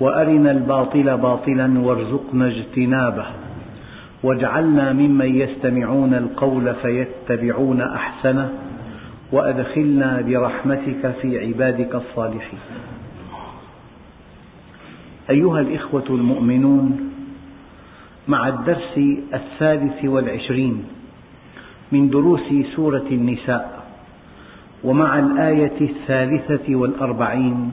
وأرنا الباطل باطلا وارزقنا اجتنابه. واجعلنا ممن يستمعون القول فيتبعون أحسنه وأدخلنا برحمتك في عبادك الصالحين. أيها الإخوة المؤمنون مع الدرس الثالث والعشرين من دروس سورة النساء ومع الآية الثالثة والأربعين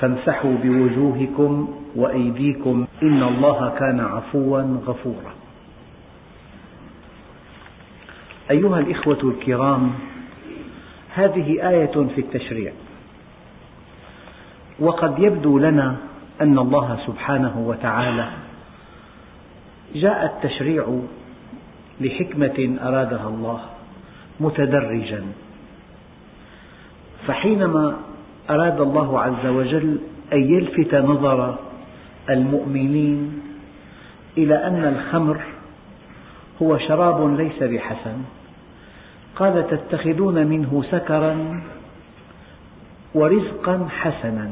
فامسحوا بوجوهكم وأيديكم إن الله كان عفوا غفورا. أيها الإخوة الكرام هذه آية في التشريع. وقد يبدو لنا أن الله سبحانه وتعالى جاء التشريع لحكمة أرادها الله متدرجا. فحينما أراد الله عز وجل أن يلفت نظر المؤمنين إلى أن الخمر هو شراب ليس بحسن. قال تتخذون منه سكرا ورزقا حسنا.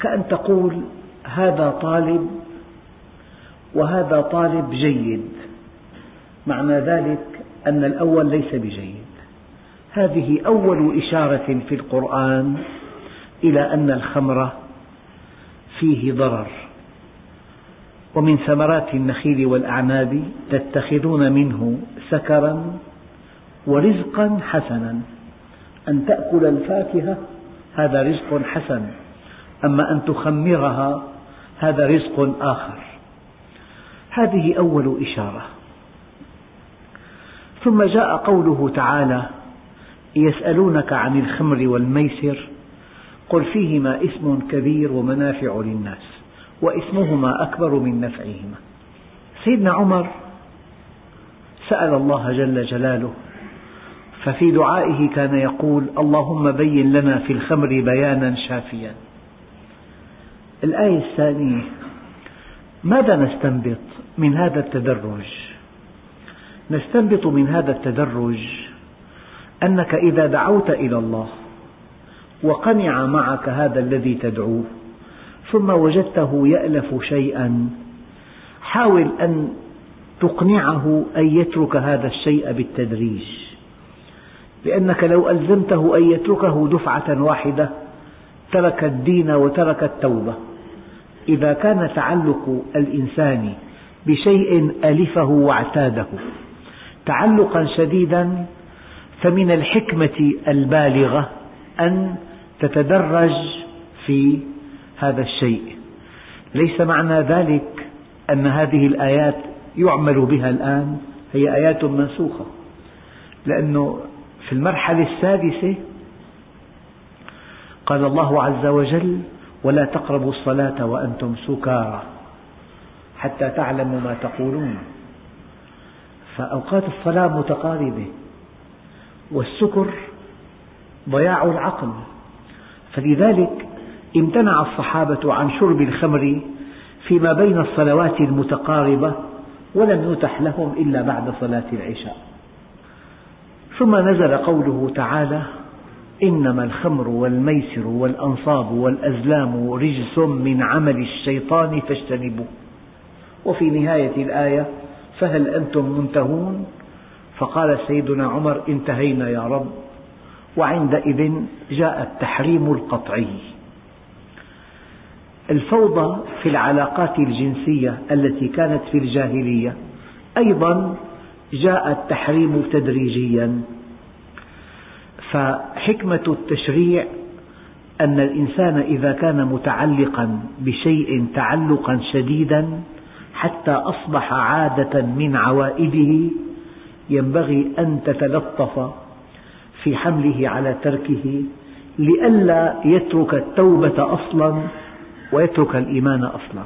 كأن تقول هذا طالب وهذا طالب جيد. معنى ذلك أن الأول ليس بجيد. هذه أول إشارة في القرآن إلى أن الخمر فيه ضرر. ومن ثمرات النخيل والأعناب تتخذون منه سكرا ورزقا حسنا. أن تأكل الفاكهة هذا رزق حسن أما أن تخمرها هذا رزق آخر. هذه أول إشارة. ثم جاء قوله تعالى يسألونك عن الخمر والميسر قل فيهما اسم كبير ومنافع للناس واسمهما أكبر من نفعهما. سيدنا عمر سأل الله جل جلاله ففي دعائه كان يقول اللهم بين لنا في الخمر بيانا شافيا. الآية الثانية ماذا نستنبط من هذا التدرج؟ نستنبط من هذا التدرج أنك إذا دعوت إلى الله وقنع معك هذا الذي تدعوه ثم وجدته يألف شيئا حاول أن تقنعه أن يترك هذا الشيء بالتدريج لأنك لو ألزمته أن يتركه دفعة واحدة ترك الدين وترك التوبة. إذا كان تعلق الإنسان بشيء ألفه واعتاده تعلقا شديدا فمن الحكمة البالغة أن تتدرج في هذا الشيء. ليس معنى ذلك أن هذه الآيات يعمل بها الآن هي آيات منسوخة. لأنه في المرحلة السادسة قال الله عز وجل ولا تقربوا الصلاة وأنتم سكارى حتى تعلموا ما تقولون. فأوقات الصلاة متقاربة. والسكر ضياع العقل. فلذلك امتنع الصحابة عن شرب الخمر فيما بين الصلوات المتقاربة ولم يتح لهم إلا بعد صلاة العشاء. ثم نزل قوله تعالى إنما الخمر والميسر والأنصاب والأزلام رجس من عمل الشيطان فاجتنبوه. وفي نهاية الآية فهل أنتم منتهون؟ فقال سيدنا عمر انتهينا يا رب. وعندئذ جاء التحريم القطعي. الفوضى في العلاقات الجنسية التي كانت في الجاهلية. أيضا جاء التحريم تدريجيا. فحكمة التشريع أن الإنسان إذا كان متعلقا بشيء تعلقا شديدا حتى أصبح عادة من عوائده ينبغي أن تتلطف في حمله على تركه لئلا يترك التوبة أصلا ويترك الإيمان أصلا.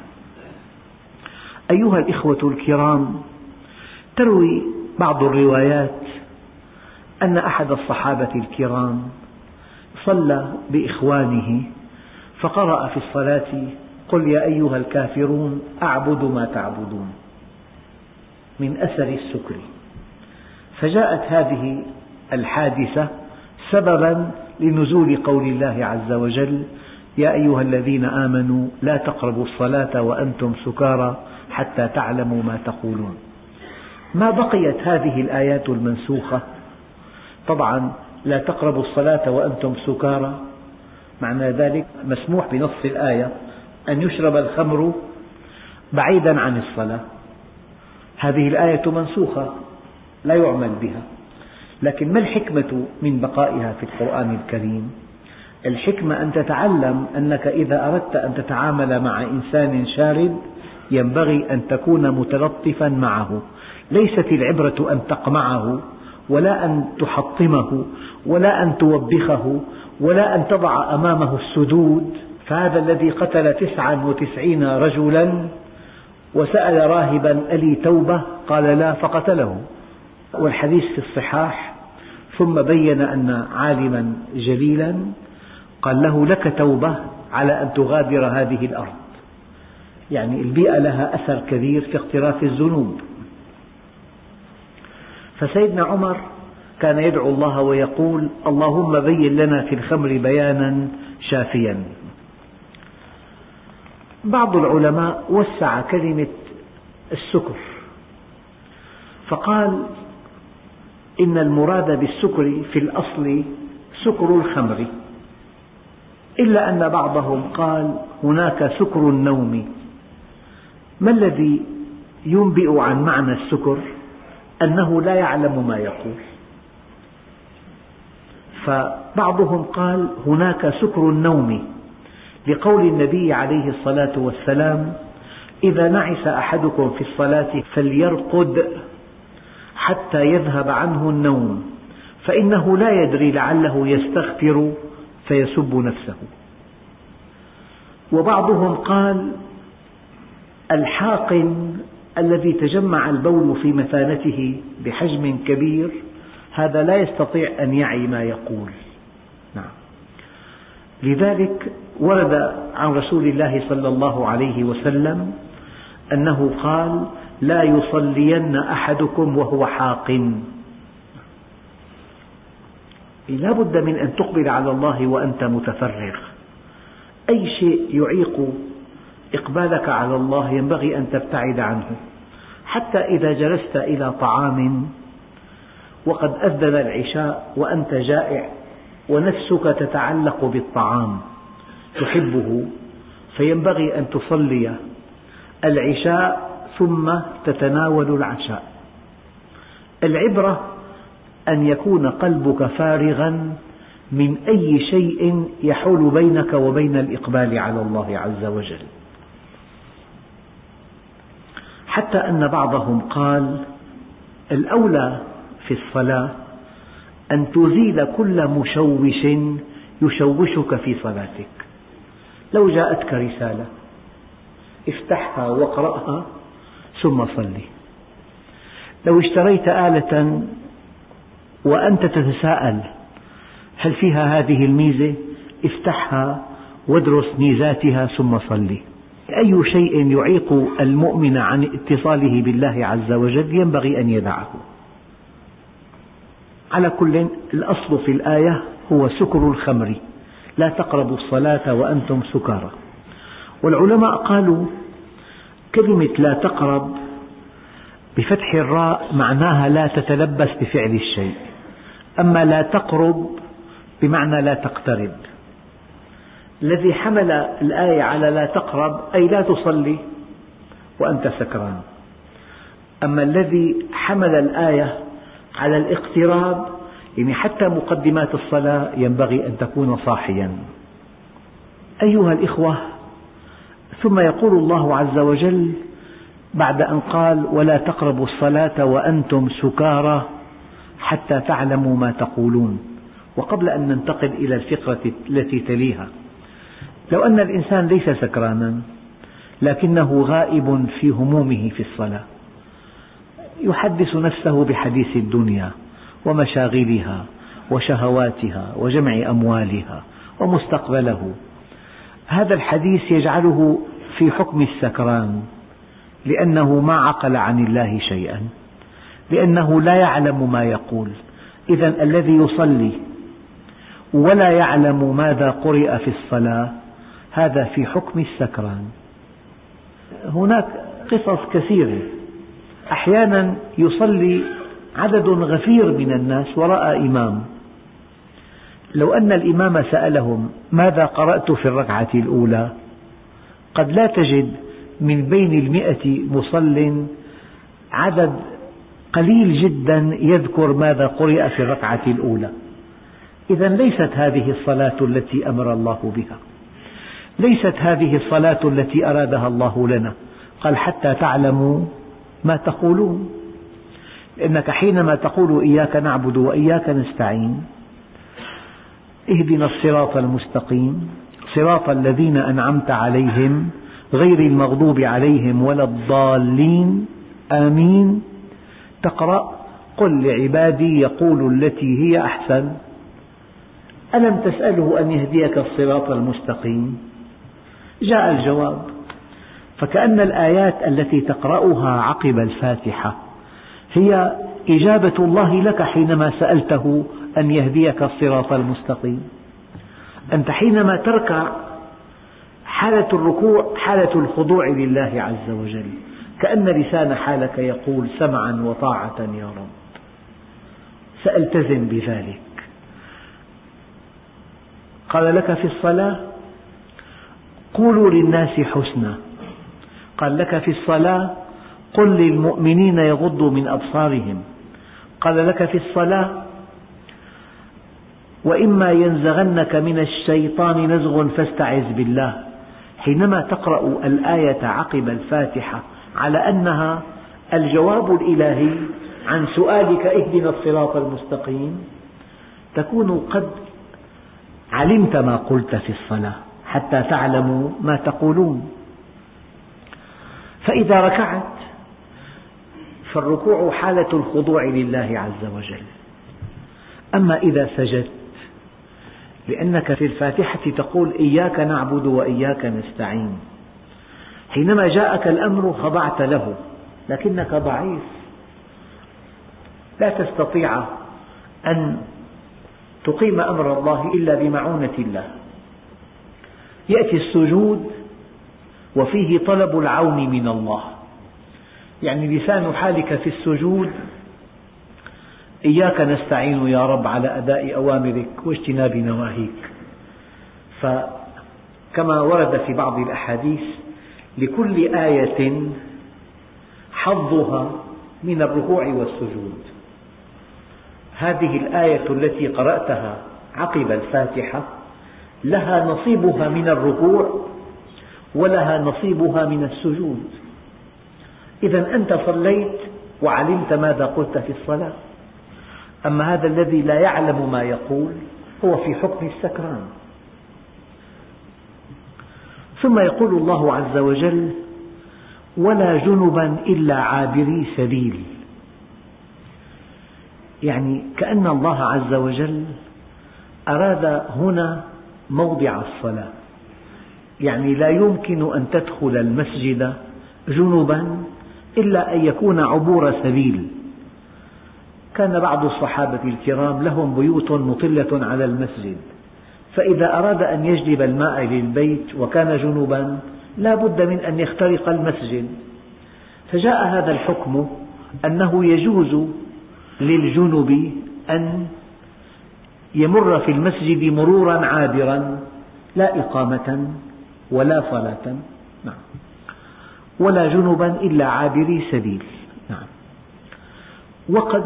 أيها الإخوة الكرام تروي بعض الروايات أن أحد الصحابة الكرام صلى بإخوانه فقرأ في الصلاة قل يا أيها الكافرون أعبد ما تعبدون من أثر السكر. فجاءت هذه الحادثة سببا لنزول قول الله عز وجل يا أيها الذين آمنوا لا تقربوا الصلاة وأنتم سكارى حتى تعلموا ما تقولون. ما بقيت هذه الآيات المنسوخة؟ طبعا لا تقربوا الصلاة وأنتم سكارى. معنى ذلك مسموح بنص الآية أن يشرب الخمر بعيدا عن الصلاة. هذه الآية منسوخة. لا يعمل بها. لكن ما الحكمة من بقائها في القرآن الكريم؟ الحكمة أن تتعلم أنك إذا أردت أن تتعامل مع إنسان شارد ينبغي أن تكون متلطفا معه. ليست العبرة أن تقمعه ولا أن تحطمه ولا أن توبخه ولا أن تضع أمامه السدود. فهذا الذي قتل تسعا وتسعين رجلا وسأل راهبا ألي توبة؟ قال لا فقتله. والحديث في الصحاح ثم بين أن عالما جليلا قال له لك توبة على أن تغادر هذه الأرض. يعني البيئة لها أثر كبير في اقتراف الذنوب. فسيدنا عمر كان يدعو الله ويقول اللهم بين لنا في الخمر بيانا شافيا. بعض العلماء وسع كلمة السكر فقال إن المراد بالسكر في الأصل سكر الخمر. إلا أن بعضهم قال هناك سكر النوم. ما الذي ينبئ عن معنى السكر؟ أنه لا يعلم ما يقول. فبعضهم قال هناك سكر النوم. لقول النبي عليه الصلاة والسلام إذا نعس أحدكم في الصلاة فليرقد. حتى يذهب عنه النوم فإنه لا يدري لعله يستغفر فيسب نفسه. وبعضهم قال الحاقن الذي تجمع البول في مثانته بحجم كبير هذا لا يستطيع أن يعي ما يقول. نعم. لذلك ورد عن رسول الله صلى الله عليه وسلم أنه قال لا يصلين أحدكم وهو حاقن لا بد من أن تقبل على الله وأنت متفرغ. أي شيء يعيق إقبالك على الله ينبغي أن تبتعد عنه. حتى إذا جلست إلى طعام وقد أذن العشاء وأنت جائع ونفسك تتعلق بالطعام تحبه فينبغي أن تصلي. العشاء ثم تتناول العشاء. العبرة أن يكون قلبك فارغا من أي شيء يحول بينك وبين الإقبال على الله عز وجل. حتى أن بعضهم قال الأولى في الصلاة أن تزيل كل مشوش يشوشك في صلاتك. لو جاءتك رسالة افتحها واقرأها ثم صلي. لو اشتريت آلة وأنت تتساءل هل فيها هذه الميزة افتحها وادرس ميزاتها ثم صلي. أي شيء يعيق المؤمن عن اتصاله بالله عز وجل ينبغي أن يدعه. على كل الأصل في الآية هو سكر الخمر. لا تقربوا الصلاة وأنتم سكارى. والعلماء قالوا كلمة لا تقرب بفتح الراء معناها لا تتلبس بفعل الشيء. أما لا تقرب بمعنى لا تقترب. الذي حمل الآية على لا تقرب أي لا تصلي وأنت سكران. أما الذي حمل الآية على الاقتراب يعني حتى مقدمات الصلاة ينبغي أن تكون صاحيا. أيها الإخوة ثم يقول الله عز وجل بعد أن قال ولا تقربوا الصلاة وأنتم سكارى حتى تعلموا ما تقولون. وقبل أن ننتقل إلى الفقرة التي تليها لو أن الإنسان ليس سكرانا لكنه غائب في همومه في الصلاة يحدث نفسه بحديث الدنيا ومشاغلها وشهواتها وجمع أموالها ومستقبله هذا الحديث يجعله في حكم السكران لأنه ما عقل عن الله شيئا لأنه لا يعلم ما يقول. إذا الذي يصلي ولا يعلم ماذا قرئ في الصلاة هذا في حكم السكران. هناك قصص كثيرة. أحيانا يصلي عدد غفير من الناس وراء إمام. لو أن الإمام سألهم ماذا قرأت في الركعة الأولى؟ قد لا تجد من بين المئة مصل عدد قليل جدا يذكر ماذا قرئ في الركعة الأولى. إذا ليست هذه الصلاة التي أمر الله بها. ليست هذه الصلاة التي أرادها الله لنا. قال حتى تعلموا ما تقولون. لأنك حينما تقول إياك نعبد وإياك نستعين اهدنا الصراط المستقيم صراط الذين أنعمت عليهم غير المغضوب عليهم ولا الضالين. آمين. تقرأ قل لعبادي يقولوا التي هي أحسن. ألم تسأله أن يهديك الصراط المستقيم؟ جاء الجواب فكأن الآيات التي تقرأها عقب الفاتحة هي إجابة الله لك حينما سألته أن يهديك الصراط المستقيم. أنت حينما تركع حالة الركوع حالة الخضوع لله عز وجل كأن لسان حالك يقول سمعا وطاعة يا رب. سألتزم بذلك. قال لك في الصلاة؟ قولوا للناس حسنا. قال لك في الصلاة؟ قل للمؤمنين يغضوا من أبصارهم. قال لك في الصلاة؟ وإما ينزغنك من الشيطان نزغ فاستعذ بالله. حينما تقرأ الآية عقب الفاتحة على أنها الجواب الإلهي عن سؤالك اهدنا الصراط المستقيم تكون قد علمت ما قلت في الصلاة حتى تعلموا ما تقولون. فإذا ركعت فالركوع حالة الخضوع لله عز وجل. أما إذا سجدت لأنك في الفاتحة تقول إياك نعبد وإياك نستعين. حينما جاءك الأمر خضعت له لكنك ضعيف. لا تستطيع أن تقيم أمر الله إلا بمعونة الله. يأتي السجود وفيه طلب العون من الله. يعني لسان حالك في السجود إياك نستعين يا رب على أداء أوامرك واجتناب نواهيك. فكما ورد في بعض الأحاديث لكل آية حظها من الركوع والسجود. هذه الآية التي قرأتها عقب الفاتحة لها نصيبها من الركوع ولها نصيبها من السجود. إذا أنت صليت وعلمت ماذا قلت في الصلاة. أما هذا الذي لا يعلم ما يقول هو في حكم السكران. ثم يقول الله عز وجل ولا جنبا إلا عابري سبيل. يعني كأن الله عز وجل أراد هنا موضع الصلاة. يعني لا يمكن أن تدخل المسجد جنبا إلا أن يكون عبور سبيل. كان بعض الصحابة الكرام لهم بيوت مطلة على المسجد فإذا أراد أن يجلب الماء للبيت وكان جنبا لا بد من أن يخترق المسجد. فجاء هذا الحكم أنه يجوز للجنب أن يمر في المسجد مرورا عابرا لا إقامة ولا صلاة نعم ولا جنبا إلا عابري سبيل. وقد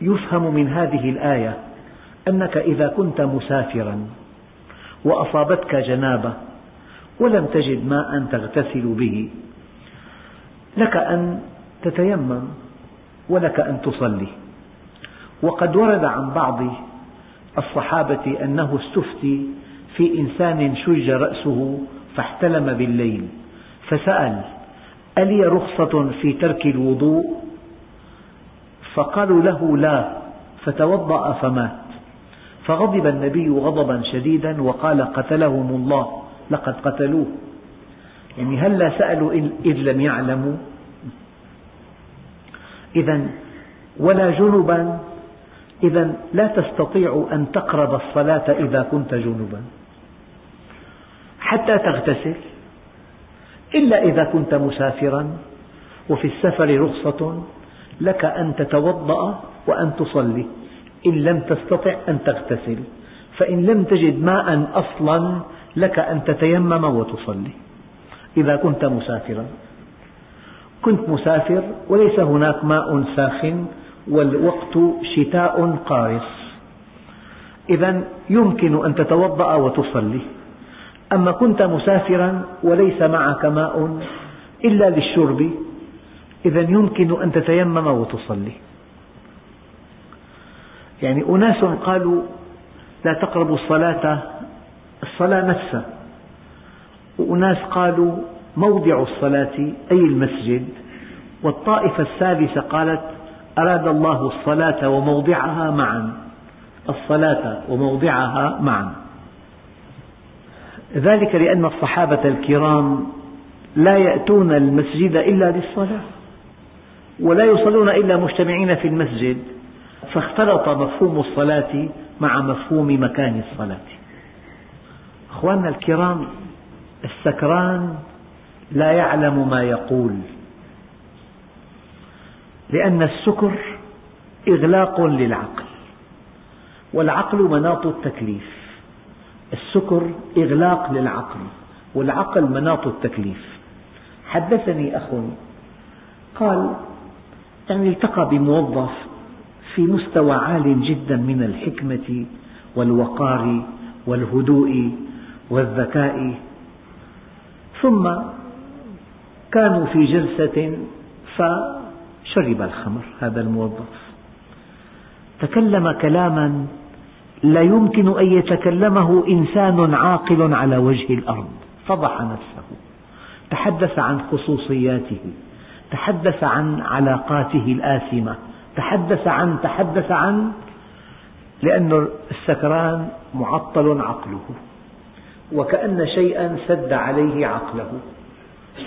يفهم من هذه الآية أنك إذا كنت مسافرا وأصابتك جنابة ولم تجد ماء تغتسل به لك أن تتيمم ولك أن تصلي. وقد ورد عن بعض الصحابة أنه استفتي في إنسان شج رأسه فاحتلم بالليل فسأل ألي رخصة في ترك الوضوء؟ فقالوا له لا فتوضأ فمات. فغضب النبي غضبا شديدا وقال قتلهم الله لقد قتلوه. يعني هلا سألوا إذ لم يعلموا؟ إذا ولا جنبا إذا لا تستطيع أن تقرب الصلاة إذا كنت جنبا. حتى تغتسل إلا إذا كنت مسافرا وفي السفر رخصة لك أن تتوضأ وأن تصلي. إن لم تستطع أن تغتسل. فإن لم تجد ماء أصلا لك أن تتيمم وتصلي. إذا كنت مسافرا. كنت مسافر وليس هناك ماء ساخن والوقت شتاء قارس. إذا يمكن أن تتوضأ وتصلي. أما كنت مسافرا وليس معك ماء إلا للشرب إذا يمكن أن تتيمم وتصلي. يعني أناس قالوا لا تقربوا الصلاة الصلاة نفسها. وأناس قالوا موضع الصلاة أي المسجد. والطائفة الثالثة قالت أراد الله الصلاة وموضعها معا. الصلاة وموضعها معا. ذلك لأن الصحابة الكرام لا يأتون المسجد إلا للصلاة. ولا يصلون إلا مجتمعين في المسجد فاختلط مفهوم الصلاة مع مفهوم مكان الصلاة. أخواننا الكرام السكران لا يعلم ما يقول لأن السكر إغلاق للعقل والعقل مناط التكليف. السكر إغلاق للعقل والعقل مناط التكليف. حدثني أخ قال يعني التقى بموظف في مستوى عال جدا من الحكمة والوقار والهدوء والذكاء. ثم كانوا في جلسة فشرب الخمر هذا الموظف. تكلم كلاما لا يمكن أن يتكلمه إنسان عاقل على وجه الأرض. فضح نفسه. تحدث عن خصوصياته. تحدث عن علاقاته الآثمة تحدث عن تحدث عن لأن السكران معطل عقله وكأن شيئا سد عليه عقله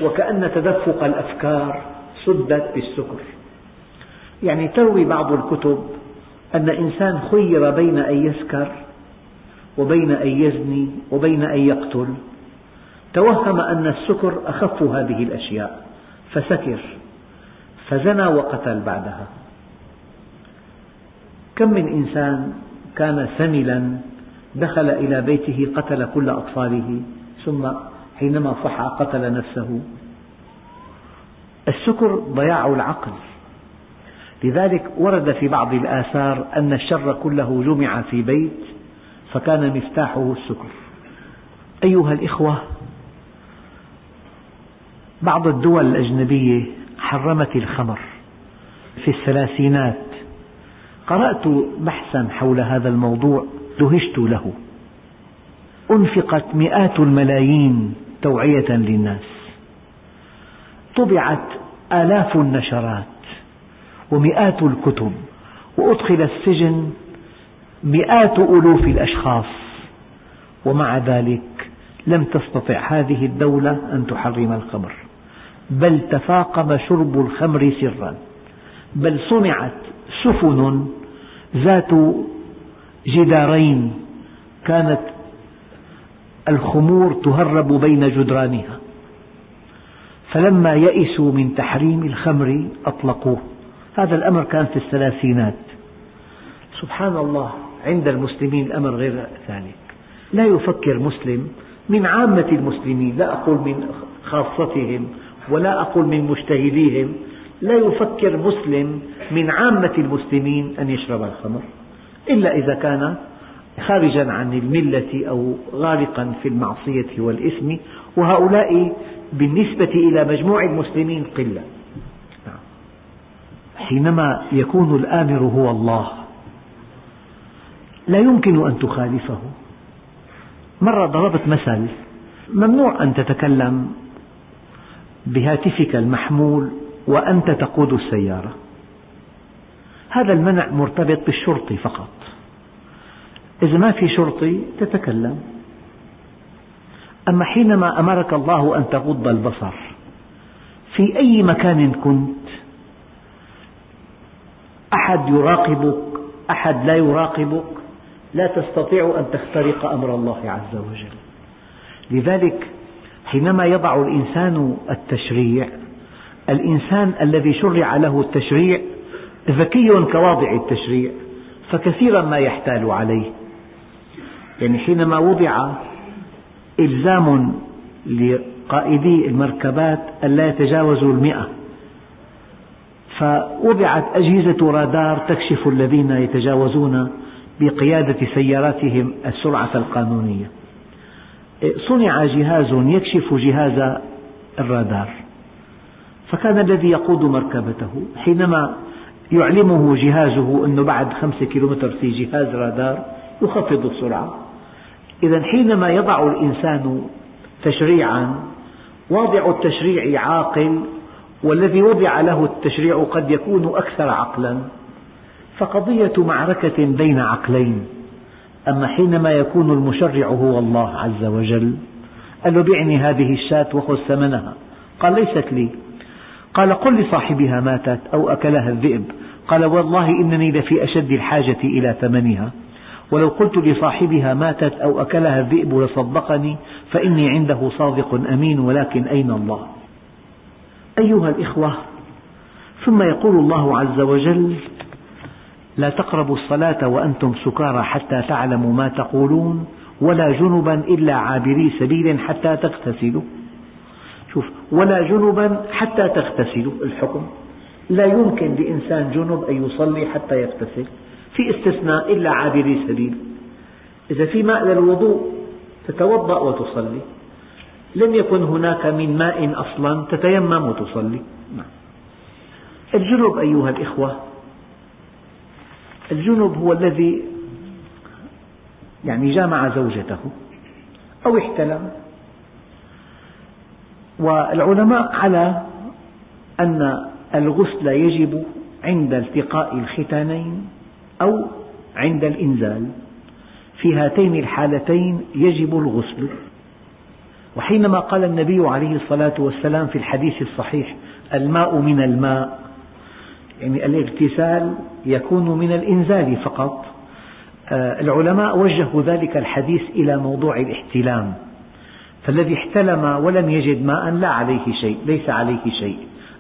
وكأن تدفق الأفكار سدت بالسكر. يعني تروي بعض الكتب أن إنسان خير بين أن يسكر وبين أن يزني وبين أن يقتل. توهم أن السكر أخف هذه الأشياء فسكر. فزنى وقتل بعدها. كم من إنسان كان سملا دخل إلى بيته قتل كل أطفاله ثم حينما صح قتل نفسه. السكر ضياع العقل. لذلك ورد في بعض الآثار أن الشر كله جمع في بيت فكان مفتاحه السكر أيها الإخوة بعض الدول الأجنبية حرمت الخمر في الثلاثينات. قرأت بحثا حول هذا الموضوع دهشت له. أنفقت مئات الملايين توعية للناس. طبعت آلاف النشرات ومئات الكتب وأدخل السجن مئات ألوف الأشخاص. ومع ذلك لم تستطع هذه الدولة أن تحرم الخمر. بل تفاقم شرب الخمر سرا. بل صنعت سفن ذات جدارين كانت الخمور تهرب بين جدرانها. فلما يئسوا من تحريم الخمر أطلقوه. هذا الأمر كان في الثلاثينات. سبحان الله عند المسلمين الأمر غير ذلك لا يفكر مسلم من عامة المسلمين لا أقول من خاصتهم ولا أقول من مجتهديهم لا يفكر مسلم من عامة المسلمين أن يشرب الخمر. إلا إذا كان خارجا عن الملة أو غارقا في المعصية والإثم وهؤلاء بالنسبة إلى مجموع المسلمين قلة. حينما يكون الآمر هو الله لا يمكن أن تخالفه. مرة ضربت مثل ممنوع أن تتكلم بهاتفك المحمول وأنت تقود السيارة. هذا المنع مرتبط بالشرطي فقط. إذا ما في شرطي تتكلم. أما حينما أمرك الله أن تغض البصر في أي مكان كنت أحد يراقبك أحد لا يراقبك لا تستطيع أن تخترق أمر الله عز وجل. لذلك حينما يضع الإنسان التشريع الإنسان الذي شرع له التشريع ذكي كواضع التشريع فكثيرا ما يحتال عليه. يعني حينما وضع إلزام لقائدي المركبات ألا يتجاوزوا المئة فوضعت أجهزة رادار تكشف الذين يتجاوزون بقيادة سياراتهم السرعة القانونية. صنع جهاز يكشف جهاز الرادار. فكان الذي يقود مركبته حينما يعلمه جهازه أنه بعد خمسة كيلومتر في جهاز رادار يخفض السرعة إذا حينما يضع الإنسان تشريعا واضع التشريع عاقل والذي وضع له التشريع قد يكون أكثر عقلا. فقضية معركة بين عقلين. أما حينما يكون المشرع هو الله عز وجل قال له بعني هذه الشاة وخذ ثمنها. قال ليست لي. قال قل لصاحبها ماتت أو أكلها الذئب. قال والله إنني لفي أشد الحاجة إلى ثمنها. ولو قلت لصاحبها ماتت أو أكلها الذئب لصدقني فإني عنده صادق أمين ولكن أين الله؟ أيها الإخوة ثم يقول الله عز وجل لا تقربوا الصلاة وأنتم سكارى حتى تعلموا ما تقولون ولا جنبا إلا عابري سبيل حتى تغتسلوا. شوف ولا جنبا حتى تغتسلوا. الحكم لا يمكن لإنسان جنب أن يصلي حتى يغتسل في استثناء إلا عابري سبيل. إذا في ماء للوضوء تتوضأ وتصلي. لم يكن هناك من ماء أصلا تتيمم وتصلي. نعم. الجنب أيها الإخوة الجنب هو الذي يعني جامع زوجته أو احتلم. والعلماء على أن الغسل يجب عند التقاء الختانين أو عند الإنزال. في هاتين الحالتين يجب الغسل. وحينما قال النبي عليه الصلاة والسلام في الحديث الصحيح الماء من الماء يعني الاغتسال يكون من الإنزال فقط. آه، العلماء وجهوا ذلك الحديث إلى موضوع الاحتلام. فالذي احتلم ولم يجد ماء لا عليه شيء ليس عليه شيء.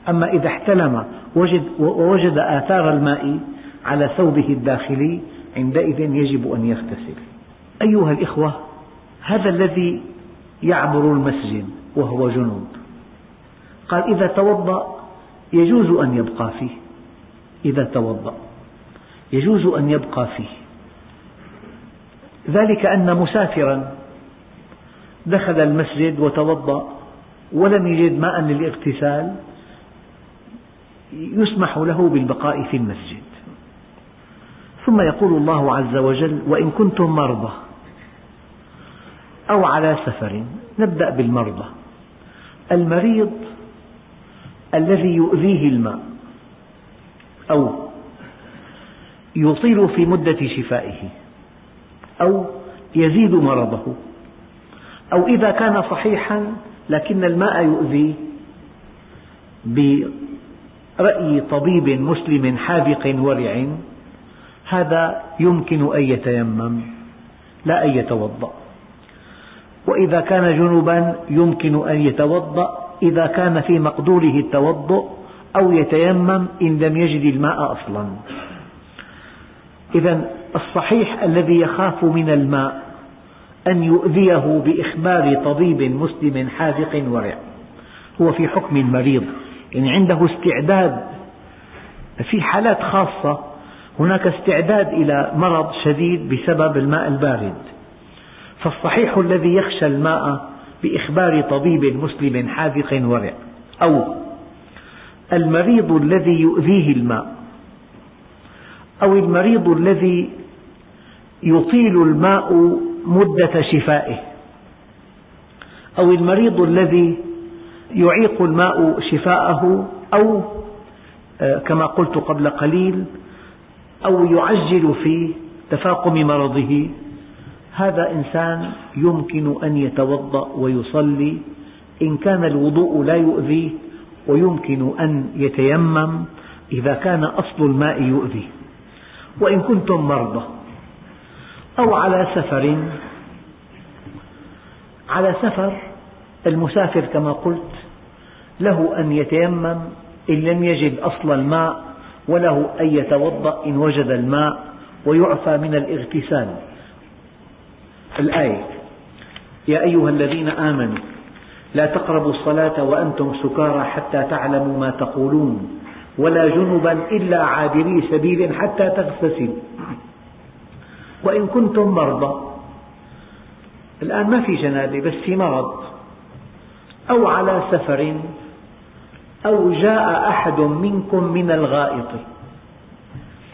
أما إذا احتلم وجد ووجد آثار الماء على ثوبه الداخلي عندئذ يجب أن يغتسل. أيها الإخوة هذا الذي يعبر المسجد وهو جنوب قال إذا توضأ يجوز أن يبقى فيه. إذا توضأ. يجوز أن يبقى فيه. ذلك أن مسافرا دخل المسجد وتوضأ ولم يجد ماء للاغتسال يسمح له بالبقاء في المسجد. ثم يقول الله عز وجل وإن كنتم مرضى أو على سفر. نبدأ بالمرضى. المريض الذي يؤذيه الماء. أو يطيل في مدة شفائه أو يزيد مرضه أو إذا كان صحيحا لكن الماء يؤذيه برأي طبيب مسلم حاذق ورع هذا يمكن أن يتيمم لا أن يتوضأ. وإذا كان جنبا يمكن أن يتوضأ إذا كان في مقدوره التوضؤ أو يتيمم إن لم يجد الماء أصلا. إذا الصحيح الذي يخاف من الماء أن يؤذيه بإخبار طبيب مسلم حاذق ورع. هو في حكم المريض. يعني عنده استعداد في حالات خاصة. هناك استعداد إلى مرض شديد بسبب الماء البارد. فالصحيح الذي يخشى الماء بإخبار طبيب مسلم حاذق ورع. أو المريض الذي يؤذيه الماء أو المريض الذي يطيل الماء مدة شفائه أو المريض الذي يعيق الماء شفاءه أو آه، كما قلت قبل قليل أو يعجل في تفاقم مرضه. هذا إنسان يمكن أن يتوضأ ويصلي إن كان الوضوء لا يؤذيه ويمكن أن يتيمم إذا كان أصل الماء يؤذي. وإن كنتم مرضى أو على سفر على سفر المسافر كما قلت له أن يتيمم إن لم يجد أصل الماء وله أن يتوضأ إن وجد الماء ويعفى من الاغتسال. الآية يا أيها الذين آمنوا لا تقربوا الصلاة وأنتم سكارى حتى تعلموا ما تقولون ولا جنبا إلا عابري سبيل حتى تغتسلوا وإن كنتم مرضى. الآن ما في جنابة بس في مرض. أو على سفر أو جاء أحد منكم من الغائط.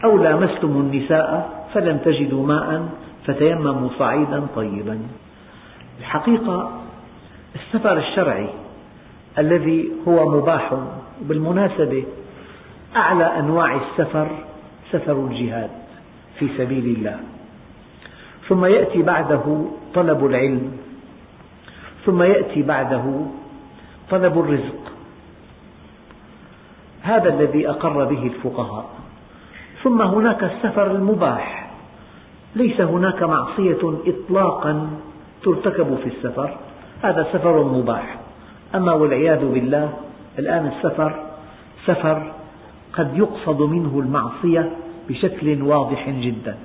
أو لامستم النساء فلم تجدوا ماء فتيمموا صعيدا طيبا. الحقيقة السفر الشرعي الذي هو مباح بالمناسبة أعلى أنواع السفر سفر الجهاد في سبيل الله. ثم يأتي بعده طلب العلم ثم يأتي بعده طلب الرزق. هذا الذي أقر به الفقهاء. ثم هناك السفر المباح. ليس هناك معصية إطلاقا ترتكب في السفر. هذا سفر مباح. أما والعياذ بالله الآن السفر سفر قد يقصد منه المعصية بشكل واضح جدا.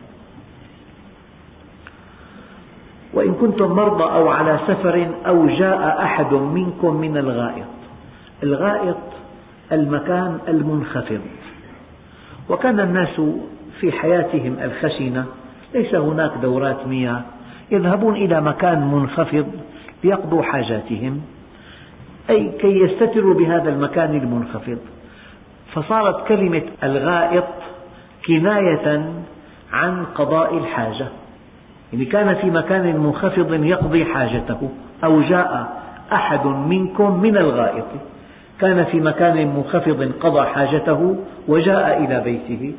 وإن كنتم مرضى أو على سفر أو جاء أحد منكم من الغائط الغائط المكان المنخفض. وكان الناس في حياتهم الخشنة ليس هناك دورات مياه يذهبون إلى مكان منخفض ليقضوا حاجاتهم أي كي يستتروا بهذا المكان المنخفض. فصارت كلمة الغائط كناية عن قضاء الحاجة. يعني كان في مكان منخفض يقضي حاجته أو جاء أحد منكم من الغائط. كان في مكان منخفض قضى حاجته وجاء إلى بيته.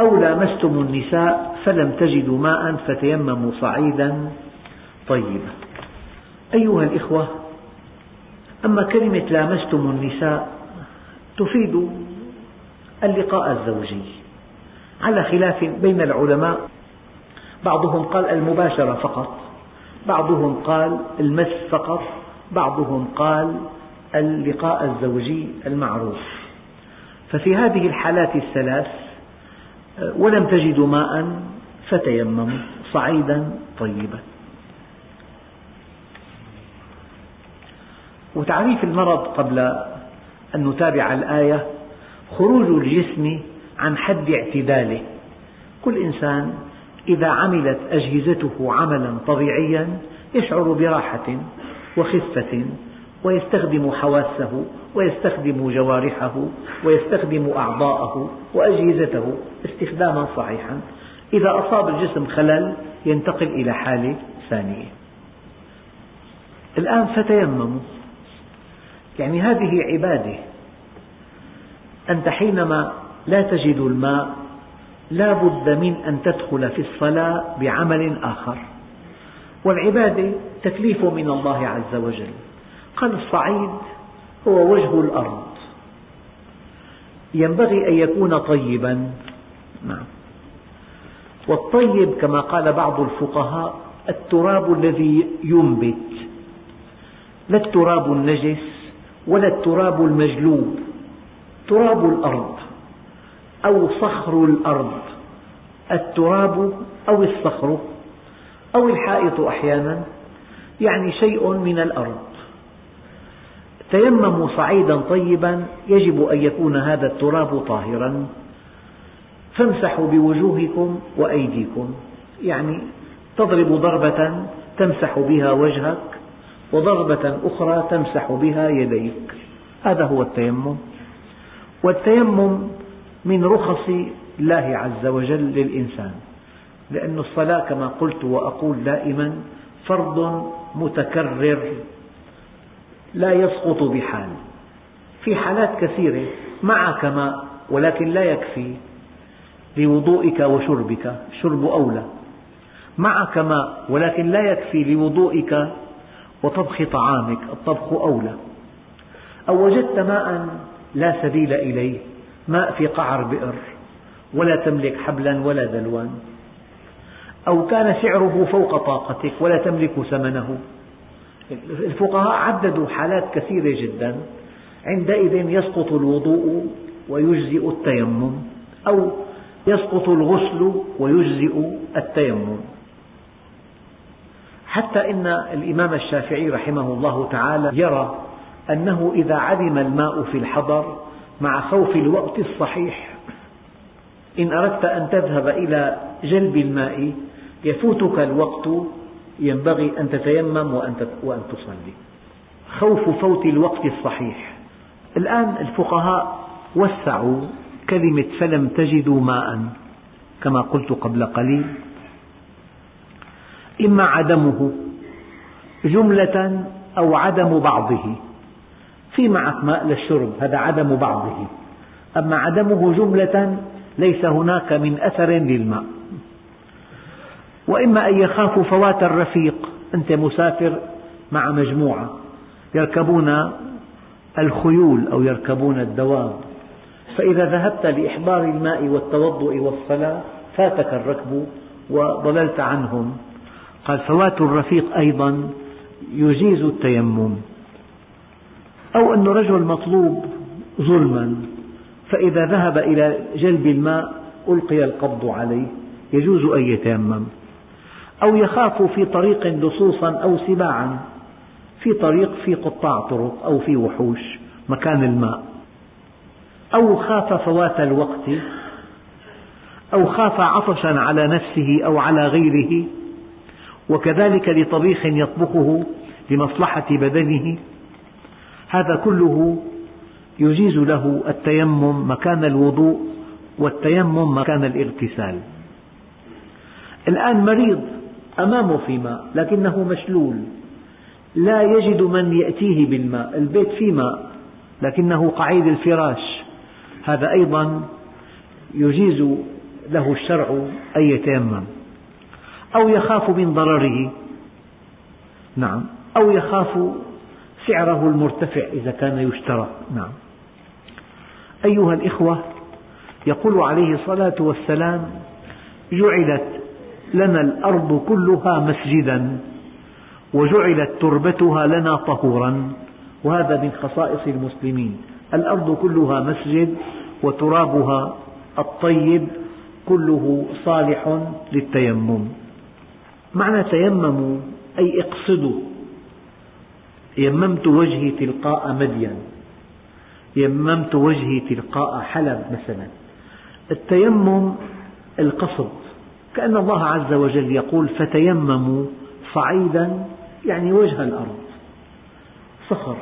أو لامستم النساء فلم تجدوا ماء فتيمموا صعيدا طيبا. أيها الإخوة أما كلمة لامستم النساء تفيد اللقاء الزوجي. على خلاف بين العلماء بعضهم قال المباشرة فقط بعضهم قال المس فقط بعضهم قال اللقاء الزوجي المعروف. ففي هذه الحالات الثلاث ولم تجدوا ماء فتيمموا صعيدا طيبا. وتعريف المرض قبل أن نتابع الآية خروج الجسم عن حد اعتداله. كل إنسان إذا عملت أجهزته عملا طبيعيا يشعر براحة وخفة ويستخدم حواسه ويستخدم جوارحه ويستخدم أعضاءه وأجهزته استخداما صحيحا. إذا أصاب الجسم خلل ينتقل إلى حالة ثانية. الآن فتيمموا يعني هذه عبادة. أنت حينما لا تجد الماء لا بد من أن تدخل في الصلاة بعمل آخر. والعبادة تكليف من الله عز وجل. قال الصعيد هو وجه الأرض. ينبغي أن يكون طيبا. نعم. والطيب كما قال بعض الفقهاء التراب الذي ينبت لا التراب النجس ولا التراب المجلوب تراب الأرض أو صخر الأرض التراب أو الصخر أو الحائط أحيانا يعني شيء من الأرض. تيمموا صعيدا طيبا يجب أن يكون هذا التراب طاهرا. فامسحوا بوجوهكم وأيديكم يعني تضرب ضربة تمسح بها وجهك. وضربة أخرى تمسح بها يديك. هذا هو التيمم. والتيمم من رخص الله عز وجل للإنسان لأن الصلاة كما قلت وأقول دائما فرض متكرر لا يسقط بحال. في حالات كثيرة معك ماء ولكن لا يكفي لوضوئك وشربك شرب أولى. معك ماء ولكن لا يكفي لوضوئك وطبخ طعامك الطبخ أولى. أو وجدت ماء لا سبيل إليه ماء في قعر بئر ولا تملك حبلا ولا دلوان أو كان سعره فوق طاقتك ولا تملك ثمنه. الفقهاء عددوا حالات كثيرة جدا عندئذ يسقط الوضوء ويجزئ التيمم أو يسقط الغسل ويجزئ التيمم. حتى إن الإمام الشافعي رحمه الله تعالى يرى أنه إذا عدم الماء في الحضر مع خوف الوقت الصحيح إن أردت أن تذهب إلى جلب الماء يفوتك الوقت ينبغي أن تتيمم وأن تصلي. خوف فوت الوقت الصحيح. الآن الفقهاء وسعوا كلمة فلم تجدوا ماء كما قلت قبل قليل. إما عدمه جملة أو عدم بعضه. في معك ماء للشرب هذا عدم بعضه. أما عدمه جملة ليس هناك من أثر للماء. وإما أن يخافوا فوات الرفيق أنت مسافر مع مجموعة يركبون الخيول أو يركبون الدواب. فإذا ذهبت لإحضار الماء والتوضؤ والصلاة فاتك الركب وضللت عنهم. قال فوات الرفيق أيضا يجيز التيمم. أو أن رجل مطلوب ظلما فإذا ذهب إلى جلب الماء ألقي القبض عليه. يجوز أن يتيمم. أو يخاف في طريق لصوصا أو سباعا في طريق في قطاع طرق أو في وحوش مكان الماء. أو خاف فوات الوقت أو خاف عطشا على نفسه أو على غيره. وكذلك لطبيخ يطبخه لمصلحة بدنه. هذا كله يجيز له التيمم مكان الوضوء والتيمم مكان الاغتسال. الآن مريض أمامه في ماء لكنه مشلول. لا يجد من يأتيه بالماء البيت فيه ماء لكنه قعيد الفراش. هذا أيضا يجيز له الشرع أن يتيمم. أو يخاف من ضرره. نعم. أو يخاف سعره المرتفع إذا كان يشترى. نعم. أيها الإخوة يقول عليه الصلاة والسلام جعلت لنا الأرض كلها مسجدا وجعلت تربتها لنا طهورا. وهذا من خصائص المسلمين. الأرض كلها مسجد وترابها الطيب كله صالح للتيمم. معنى تيمموا أي اقصدوا. يممت وجهي تلقاء مدين يممت وجهي تلقاء حلب مثلا. التيمم القصد. كأن الله عز وجل يقول فتيمموا صعيدا يعني وجه الأرض. صخر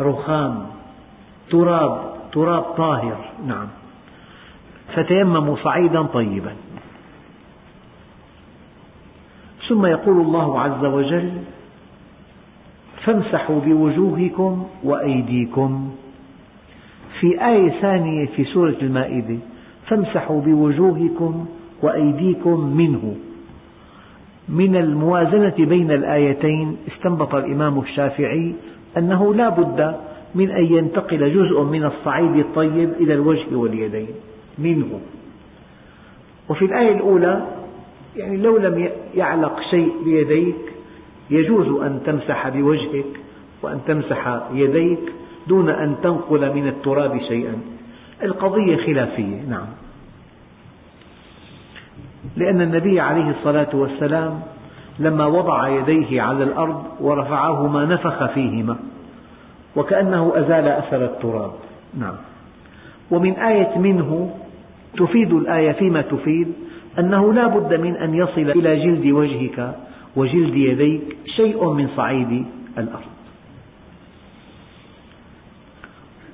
رخام تراب تراب طاهر نعم. فتيمموا صعيدا طيبا. ثم يقول الله عز وجل فامسحوا بوجوهكم وأيديكم. في آية ثانية في سورة المائدة فامسحوا بوجوهكم وأيديكم منه. من الموازنة بين الآيتين استنبط الإمام الشافعي أنه لا بد من أن ينتقل جزء من الصعيد الطيب إلى الوجه واليدين منه. وفي الآية الأولى يعني لو لم يعلق شيء بيديك يجوز أن تمسح بوجهك وأن تمسح يديك دون أن تنقل من التراب شيئا. القضية خلافية نعم. لأن النبي عليه الصلاة والسلام لما وضع يديه على الأرض ورفعهما نفخ فيهما وكأنه أزال أثر التراب. نعم. ومن آية منه تفيد الآية فيما تفيد أنه لا بد من أن يصل إلى جلد وجهك وجلد يديك شيء من صعيد الأرض.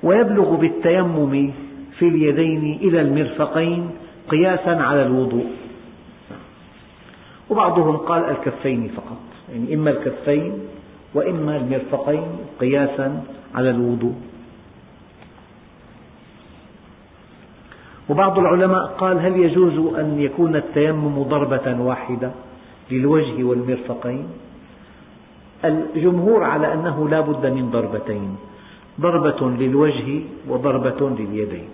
ويبلغ بالتيمم في اليدين إلى المرفقين قياسا على الوضوء. وبعضهم قال الكفين فقط يعني إما الكفين وإما المرفقين قياسا على الوضوء. وبعض العلماء قال هل يجوز أن يكون التيمم ضربة واحدة للوجه والمرفقين؟ الجمهور على أنه لا بد من ضربتين ضربة للوجه وضربة لليدين.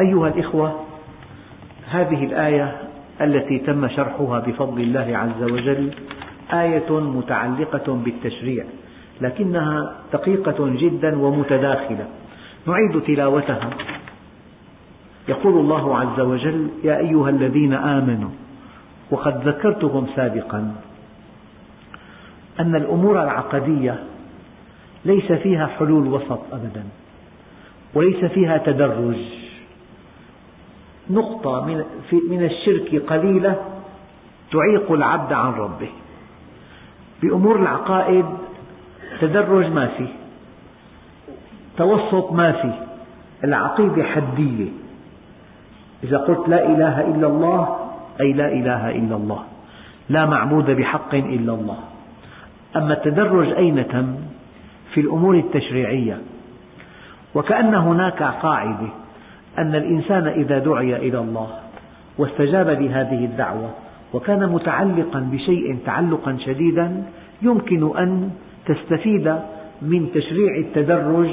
أيها الإخوة هذه الآية التي تم شرحها بفضل الله عز وجل آية متعلقة بالتشريع. لكنها دقيقة جدا ومتداخلة. نعيد تلاوتها. يقول الله عز وجل يا أيها الذين آمنوا وقد ذكرتهم سابقا أن الأمور العقدية ليس فيها حلول وسط أبدا وليس فيها تدرج. نقطة من الشرك قليلة تعيق العبد عن ربه. بأمور العقائد تدرج ما في توسط ما في العقيدة حدية. إذا قلت لا إله إلا الله أي لا إله إلا الله. لا معبود بحق إلا الله. أما التدرج أين تم؟ في الأمور التشريعية. وكأن هناك قاعدة أن الإنسان إذا دعي إلى الله واستجاب لهذه الدعوة وكان متعلقا بشيء تعلقا شديدا يمكن أن تستفيد من تشريع التدرج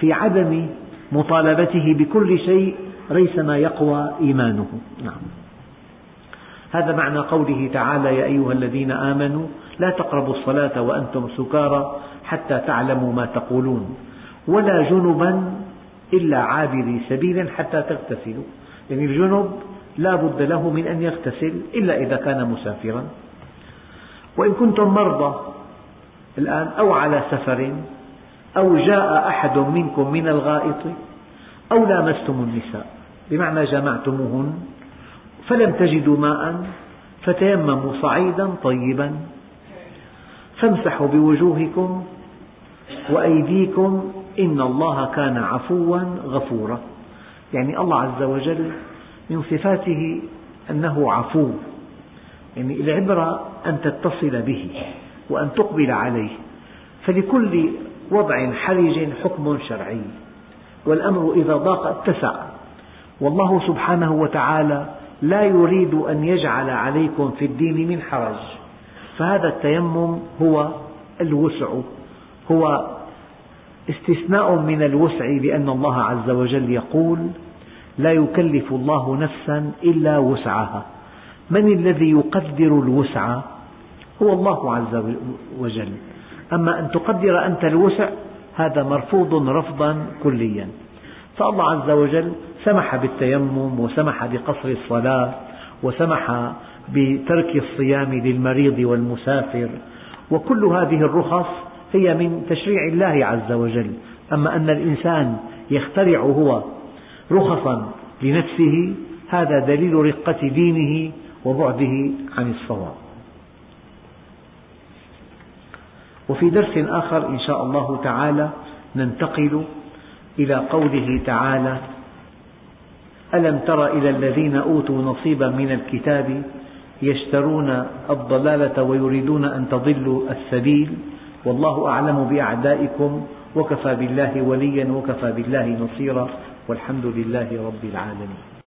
في عدم مطالبته بكل شيء ريثما يقوى إيمانه. نعم. هذا معنى قوله تعالى يا أيها الذين آمنوا لا تقربوا الصلاة وأنتم سكارى حتى تعلموا ما تقولون ولا جنبا إلا عابري سبيل حتى تغتسلوا. يعني الجنب لا بد له من أن يغتسل إلا إذا كان مسافرا. وإن كنتم مرضى الآن أو على سفر أو جاء أحد منكم من الغائط أو لامستم النساء بمعنى جمعتموهن فلم تجدوا ماء فتيمموا صعيدا طيبا فامسحوا بوجوهكم وأيديكم إن الله كان عفوا غفورا. يعني الله عز وجل من صفاته أنه عفو يعني العبرة أن تتصل به. وأن تقبل عليه. فلكل وضع حرج حكم شرعي. والأمر إذا ضاق اتسع. والله سبحانه وتعالى لا يريد أن يجعل عليكم في الدين من حرج. فهذا التيمم هو الوسع. هو استثناء من الوسع لأن الله عز وجل يقول لا يكلف الله نفسا إلا وسعها. من الذي يقدر الوسع؟ هو الله عز وجل. أما أن تقدر أنت الوسع هذا مرفوض رفضا كليا. فالله عز وجل سمح بالتيمم وسمح بقصر الصلاة وسمح بترك الصيام للمريض والمسافر. وكل هذه الرخص هي من تشريع الله عز وجل. أما أن الإنسان يخترع هو رخصا لنفسه هذا دليل رقة دينه وبعده عن الصواب. وفي درس آخر إن شاء الله تعالى ننتقل إلى قوله تعالى ألم تر إلى الذين أوتوا نصيبا من الكتاب يشترون الضلالة ويريدون أن تضلوا السبيل والله أعلم بأعدائكم وكفى بالله وليا وكفى بالله نصيرا والحمد لله رب العالمين